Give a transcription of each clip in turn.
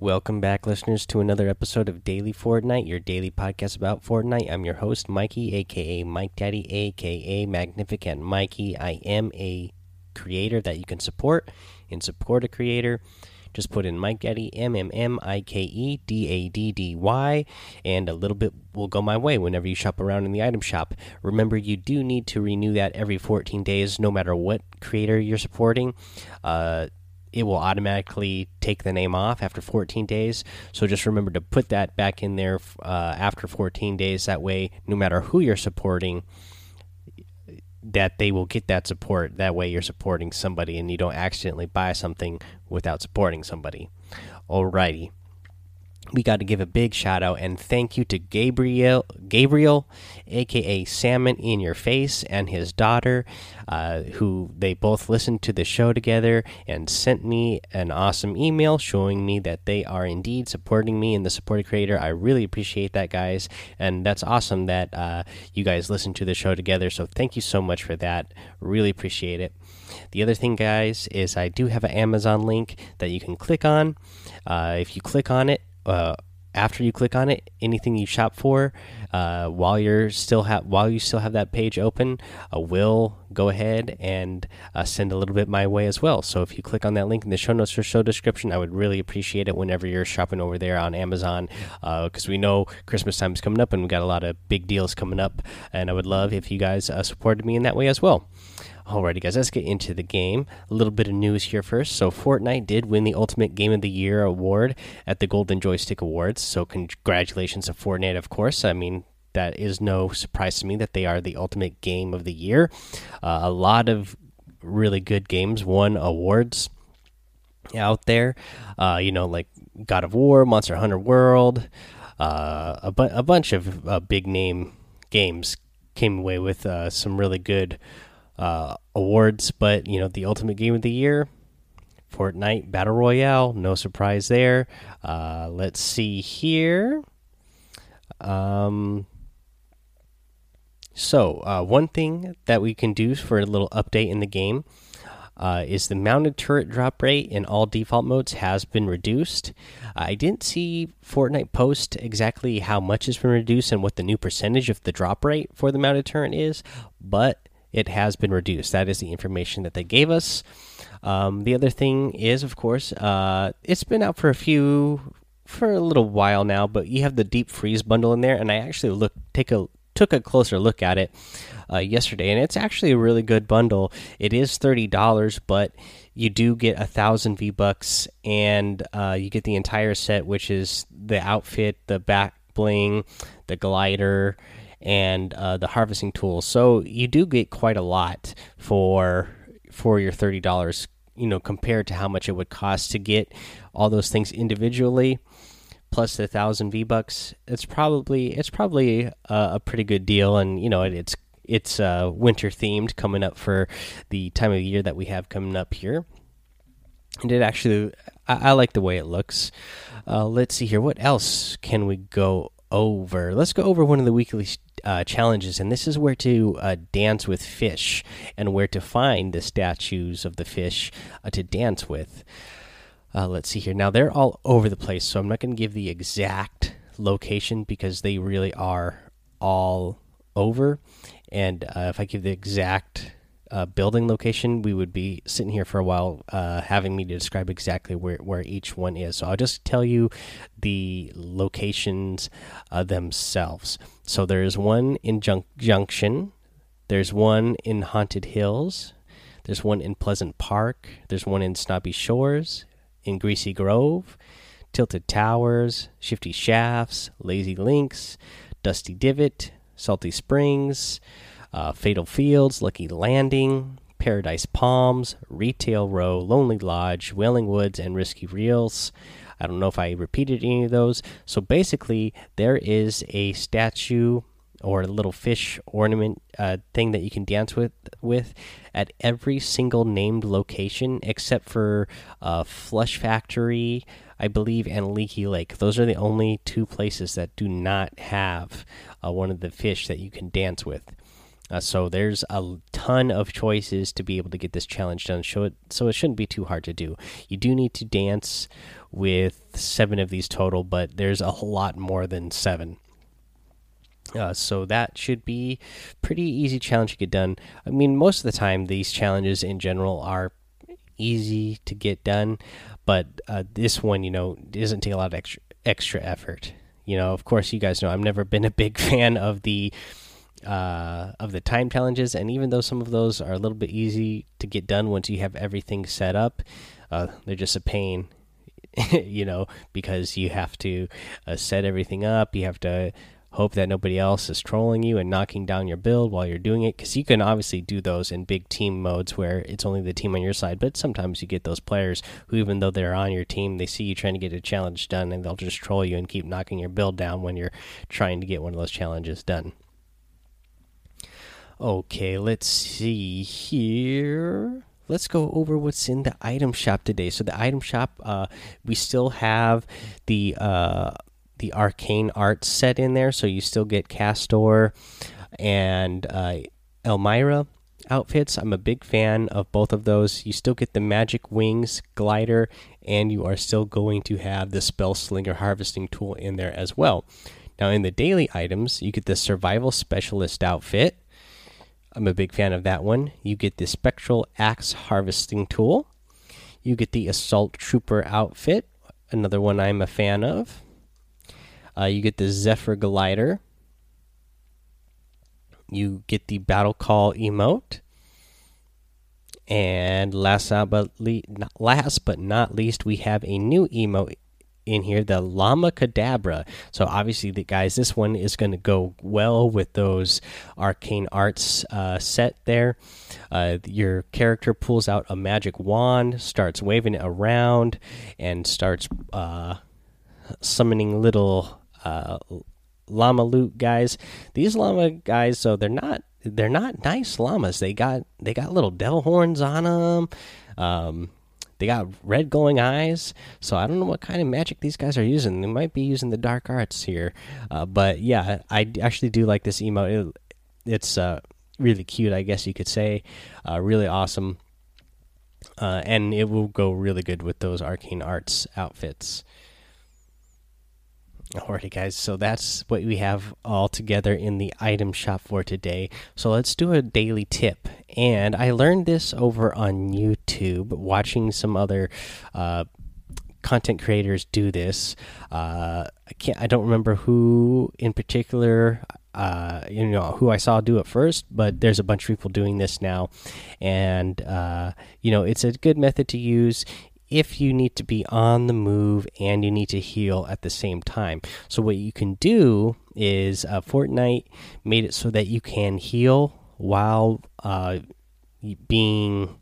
Welcome back, listeners, to another episode of Daily Fortnite, your daily podcast about Fortnite. I'm your host, Mikey, aka Mike Daddy, aka Magnificent Mikey. I am a creator that you can support and support a creator. Just put in Mike Daddy, M M M I K E D A D D Y, and a little bit will go my way whenever you shop around in the item shop. Remember, you do need to renew that every 14 days, no matter what creator you're supporting. Uh, it will automatically take the name off after 14 days. So just remember to put that back in there uh, after 14 days. That way, no matter who you're supporting, that they will get that support. That way, you're supporting somebody and you don't accidentally buy something without supporting somebody. Alrighty we got to give a big shout out and thank you to Gabriel, Gabriel, aka Salmon in Your Face, and his daughter, uh, who they both listened to the show together and sent me an awesome email showing me that they are indeed supporting me in the supported creator. I really appreciate that, guys, and that's awesome that uh, you guys listen to the show together. So thank you so much for that. Really appreciate it. The other thing, guys, is I do have an Amazon link that you can click on. Uh, if you click on it, uh, after you click on it, anything you shop for, uh, while you're still have while you still have that page open, uh, will go ahead and uh, send a little bit my way as well. So if you click on that link in the show notes or show description, I would really appreciate it whenever you're shopping over there on Amazon, because uh, we know Christmas time is coming up and we got a lot of big deals coming up, and I would love if you guys uh, supported me in that way as well. Alrighty, guys, let's get into the game. A little bit of news here first. So, Fortnite did win the Ultimate Game of the Year award at the Golden Joystick Awards. So, congratulations to Fortnite, of course. I mean, that is no surprise to me that they are the Ultimate Game of the Year. Uh, a lot of really good games won awards out there. Uh, you know, like God of War, Monster Hunter World, uh, a, bu a bunch of uh, big name games came away with uh, some really good uh, awards, but you know the ultimate game of the year, Fortnite Battle Royale. No surprise there. Uh, let's see here. Um, so uh, one thing that we can do for a little update in the game. Uh, is the mounted turret drop rate in all default modes has been reduced. I didn't see Fortnite post exactly how much has been reduced and what the new percentage of the drop rate for the mounted turret is, but it has been reduced. That is the information that they gave us. Um, the other thing is, of course, uh, it's been out for a few for a little while now, but you have the deep freeze bundle in there, and I actually look take a took a closer look at it uh, yesterday, and it's actually a really good bundle. It is thirty dollars, but you do get a thousand V bucks, and uh, you get the entire set, which is the outfit, the back bling, the glider, and uh, the harvesting tools. So you do get quite a lot for for your thirty dollars. You know, compared to how much it would cost to get all those things individually, plus the thousand V bucks. It's probably it's probably a, a, pretty good deal, and you know it, it's it's uh, winter themed coming up for the time of year that we have coming up here. And it actually, I, I like the way it looks. Uh, let's see here. What else can we go over? Let's go over one of the weekly uh, challenges, and this is where to uh, dance with fish and where to find the statues of the fish uh, to dance with. Uh, let's see here. Now they're all over the place, so I'm not going to give the exact location because they really are all over. And uh, if I give the exact uh, building location, we would be sitting here for a while, uh, having me to describe exactly where, where each one is. So I'll just tell you the locations uh, themselves. So there's one in Junk Junction, there's one in Haunted Hills, there's one in Pleasant Park, there's one in Snobby Shores, in Greasy Grove, Tilted Towers, Shifty Shafts, Lazy Links, Dusty Divot, Salty Springs uh, Fatal Fields, Lucky Landing, Paradise Palms, Retail Row, Lonely Lodge, Wailing Woods, and Risky Reels. I don't know if I repeated any of those. So basically, there is a statue or a little fish ornament uh, thing that you can dance with with at every single named location except for uh, Flush Factory, I believe, and Leaky Lake. Those are the only two places that do not have uh, one of the fish that you can dance with. Uh, so there's a ton of choices to be able to get this challenge done. So it so it shouldn't be too hard to do. You do need to dance with seven of these total, but there's a lot more than seven. Uh, so that should be pretty easy challenge to get done. I mean, most of the time these challenges in general are easy to get done, but uh, this one, you know, doesn't take a lot of extra extra effort. You know, of course, you guys know I've never been a big fan of the uh, of the time challenges, and even though some of those are a little bit easy to get done once you have everything set up, uh, they're just a pain. you know, because you have to uh, set everything up, you have to hope that nobody else is trolling you and knocking down your build while you're doing it. Because you can obviously do those in big team modes where it's only the team on your side but sometimes you get those players who even though they're on your team they see you trying to get a challenge done and they'll just troll you and keep knocking your build down when you're trying to get one of those challenges done okay let's see here let's go over what's in the item shop today. So the item shop, uh, we still have the uh, the arcane art set in there, so you still get Castor and uh, Elmira outfits. I'm a big fan of both of those. You still get the magic wings glider, and you are still going to have the spell slinger harvesting tool in there as well. Now, in the daily items, you get the survival specialist outfit. I'm a big fan of that one. You get the spectral axe harvesting tool. You get the assault trooper outfit, another one I'm a fan of. Uh, you get the Zephyr Glider. You get the Battle Call emote. And last but, last but not least, we have a new emote in here, the Llama Cadabra. So obviously, the guys, this one is going to go well with those arcane arts uh, set there. Uh, your character pulls out a magic wand, starts waving it around, and starts uh, summoning little uh, llama loot guys. These llama guys, so they're not they're not nice llamas. They got they got little devil horns on them. Um, they got red glowing eyes. So I don't know what kind of magic these guys are using. They might be using the dark arts here. Uh, but yeah, I actually do like this emote. It, it's uh, really cute, I guess you could say. Uh, really awesome. Uh, and it will go really good with those arcane arts outfits. Alrighty, guys. So that's what we have all together in the item shop for today. So let's do a daily tip. And I learned this over on YouTube, watching some other uh, content creators do this. Uh, I can't. I don't remember who in particular. Uh, you know who I saw do it first, but there's a bunch of people doing this now, and uh, you know it's a good method to use if you need to be on the move and you need to heal at the same time. So what you can do is uh, Fortnite made it so that you can heal while uh, being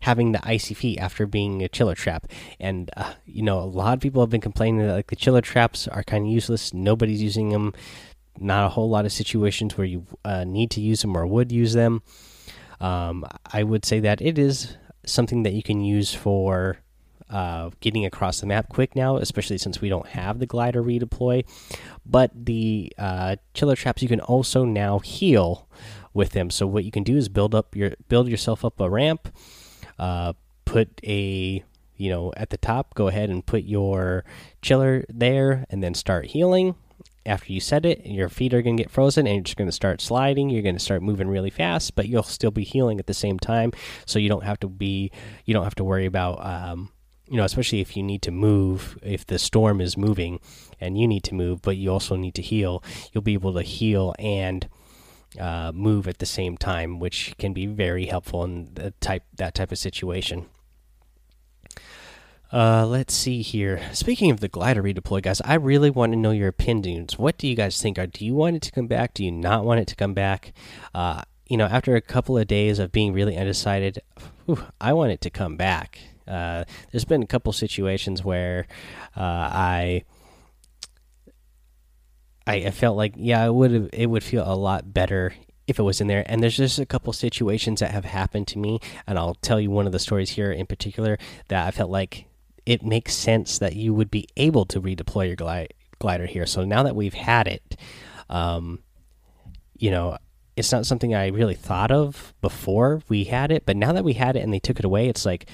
having the icy feet after being a chiller trap. And uh, you know a lot of people have been complaining that like the chiller traps are kind of useless. Nobody's using them not a whole lot of situations where you uh, need to use them or would use them. Um, i would say that it is something that you can use for uh, getting across the map quick now, especially since we don't have the glider redeploy. But the uh, chiller traps, you can also now heal with them. So what you can do is build up your build yourself up a ramp, uh, put a you know at the top. Go ahead and put your chiller there, and then start healing after you set it, your feet are going to get frozen and you're just going to start sliding. You're going to start moving really fast, but you'll still be healing at the same time. So you don't have to be, you don't have to worry about, um, you know, especially if you need to move, if the storm is moving and you need to move, but you also need to heal, you'll be able to heal and uh, move at the same time, which can be very helpful in the type that type of situation. Uh, let's see here. Speaking of the glider redeploy, guys, I really want to know your opinions. What do you guys think? Are do you want it to come back? Do you not want it to come back? Uh, you know, after a couple of days of being really undecided, whew, I want it to come back. Uh, there's been a couple situations where uh, I. I, felt like yeah, it would it would feel a lot better if it was in there. And there's just a couple situations that have happened to me, and I'll tell you one of the stories here in particular that I felt like it makes sense that you would be able to redeploy your glider here. So now that we've had it, um, you know, it's not something I really thought of before we had it, but now that we had it and they took it away, it's like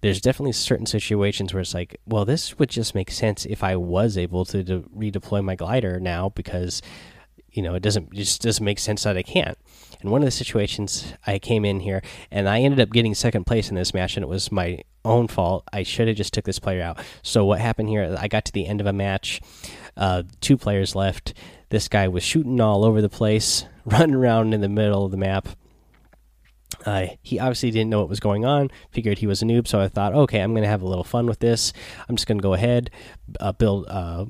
there's definitely certain situations where it's like, well, this would just make sense if I was able to redeploy my glider now because you know it doesn't it just doesn't make sense that I can't. And one of the situations I came in here and I ended up getting second place in this match, and it was my own fault. I should have just took this player out. So what happened here? I got to the end of a match, uh, two players left. This guy was shooting all over the place, running around in the middle of the map. Uh, he obviously didn't know what was going on. Figured he was a noob, so I thought, okay, I'm gonna have a little fun with this. I'm just gonna go ahead, uh, build, uh,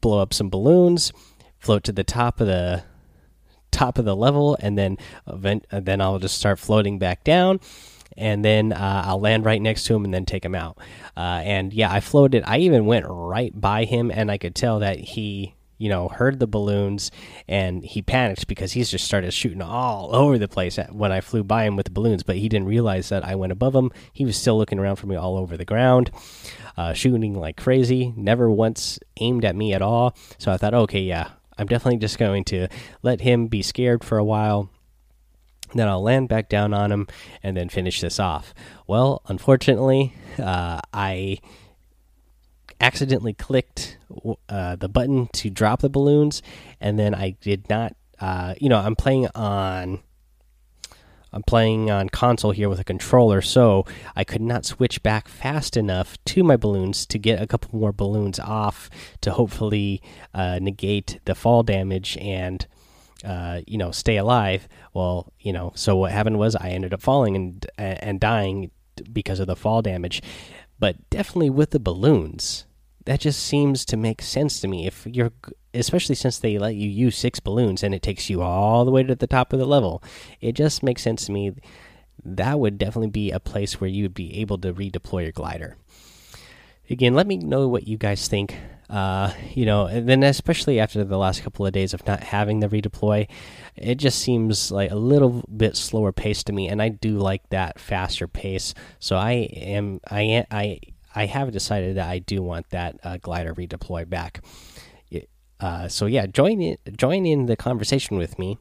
blow up some balloons, float to the top of the top of the level, and then event, uh, then I'll just start floating back down, and then uh, I'll land right next to him and then take him out. Uh, and yeah, I floated. I even went right by him, and I could tell that he you know, heard the balloons and he panicked because he's just started shooting all over the place when I flew by him with the balloons. But he didn't realize that I went above him. He was still looking around for me all over the ground, uh, shooting like crazy. Never once aimed at me at all. So I thought, okay, yeah, I'm definitely just going to let him be scared for a while. Then I'll land back down on him and then finish this off. Well, unfortunately, uh, I accidentally clicked uh, the button to drop the balloons, and then I did not. Uh, you know, I'm playing on. I'm playing on console here with a controller, so I could not switch back fast enough to my balloons to get a couple more balloons off to hopefully uh, negate the fall damage and uh, you know stay alive. Well, you know, so what happened was I ended up falling and and dying because of the fall damage, but definitely with the balloons that just seems to make sense to me. If you're, especially since they let you use six balloons and it takes you all the way to the top of the level, it just makes sense to me. That would definitely be a place where you would be able to redeploy your glider. Again, let me know what you guys think. Uh, you know, and then especially after the last couple of days of not having the redeploy, it just seems like a little bit slower pace to me, and I do like that faster pace. So I am, I, I I have decided that I do want that uh, glider redeploy back. Uh, so yeah, join in, join in the conversation with me.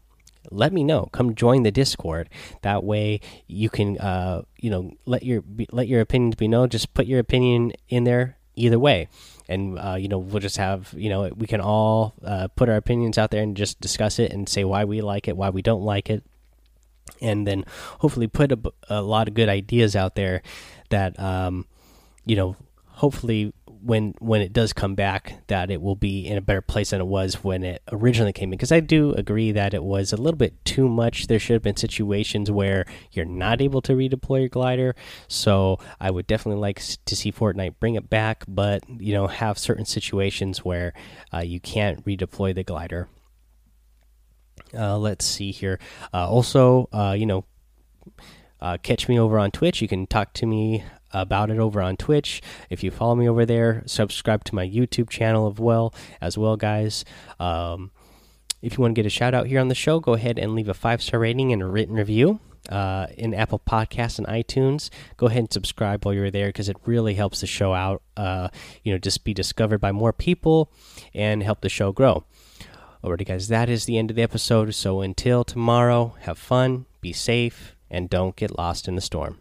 Let me know. Come join the Discord. That way you can, uh, you know, let your let your opinions be known. Just put your opinion in there either way, and uh, you know we'll just have you know we can all uh, put our opinions out there and just discuss it and say why we like it, why we don't like it, and then hopefully put a, a lot of good ideas out there that. Um, you know, hopefully when when it does come back that it will be in a better place than it was when it originally came in. Because I do agree that it was a little bit too much. There should have been situations where you're not able to redeploy your glider. So I would definitely like to see Fortnite bring it back but you know have certain situations where uh, you can't redeploy the glider. Uh, let's see here. Uh, also uh, you know uh, catch me over on Twitch. You can talk to me about it over on Twitch. If you follow me over there, subscribe to my YouTube channel as well, as well, guys. Um, if you want to get a shout out here on the show, go ahead and leave a five star rating and a written review uh, in Apple Podcasts and iTunes. Go ahead and subscribe while you're there because it really helps the show out. Uh, you know, just be discovered by more people and help the show grow. Alrighty, guys, that is the end of the episode. So until tomorrow, have fun, be safe, and don't get lost in the storm.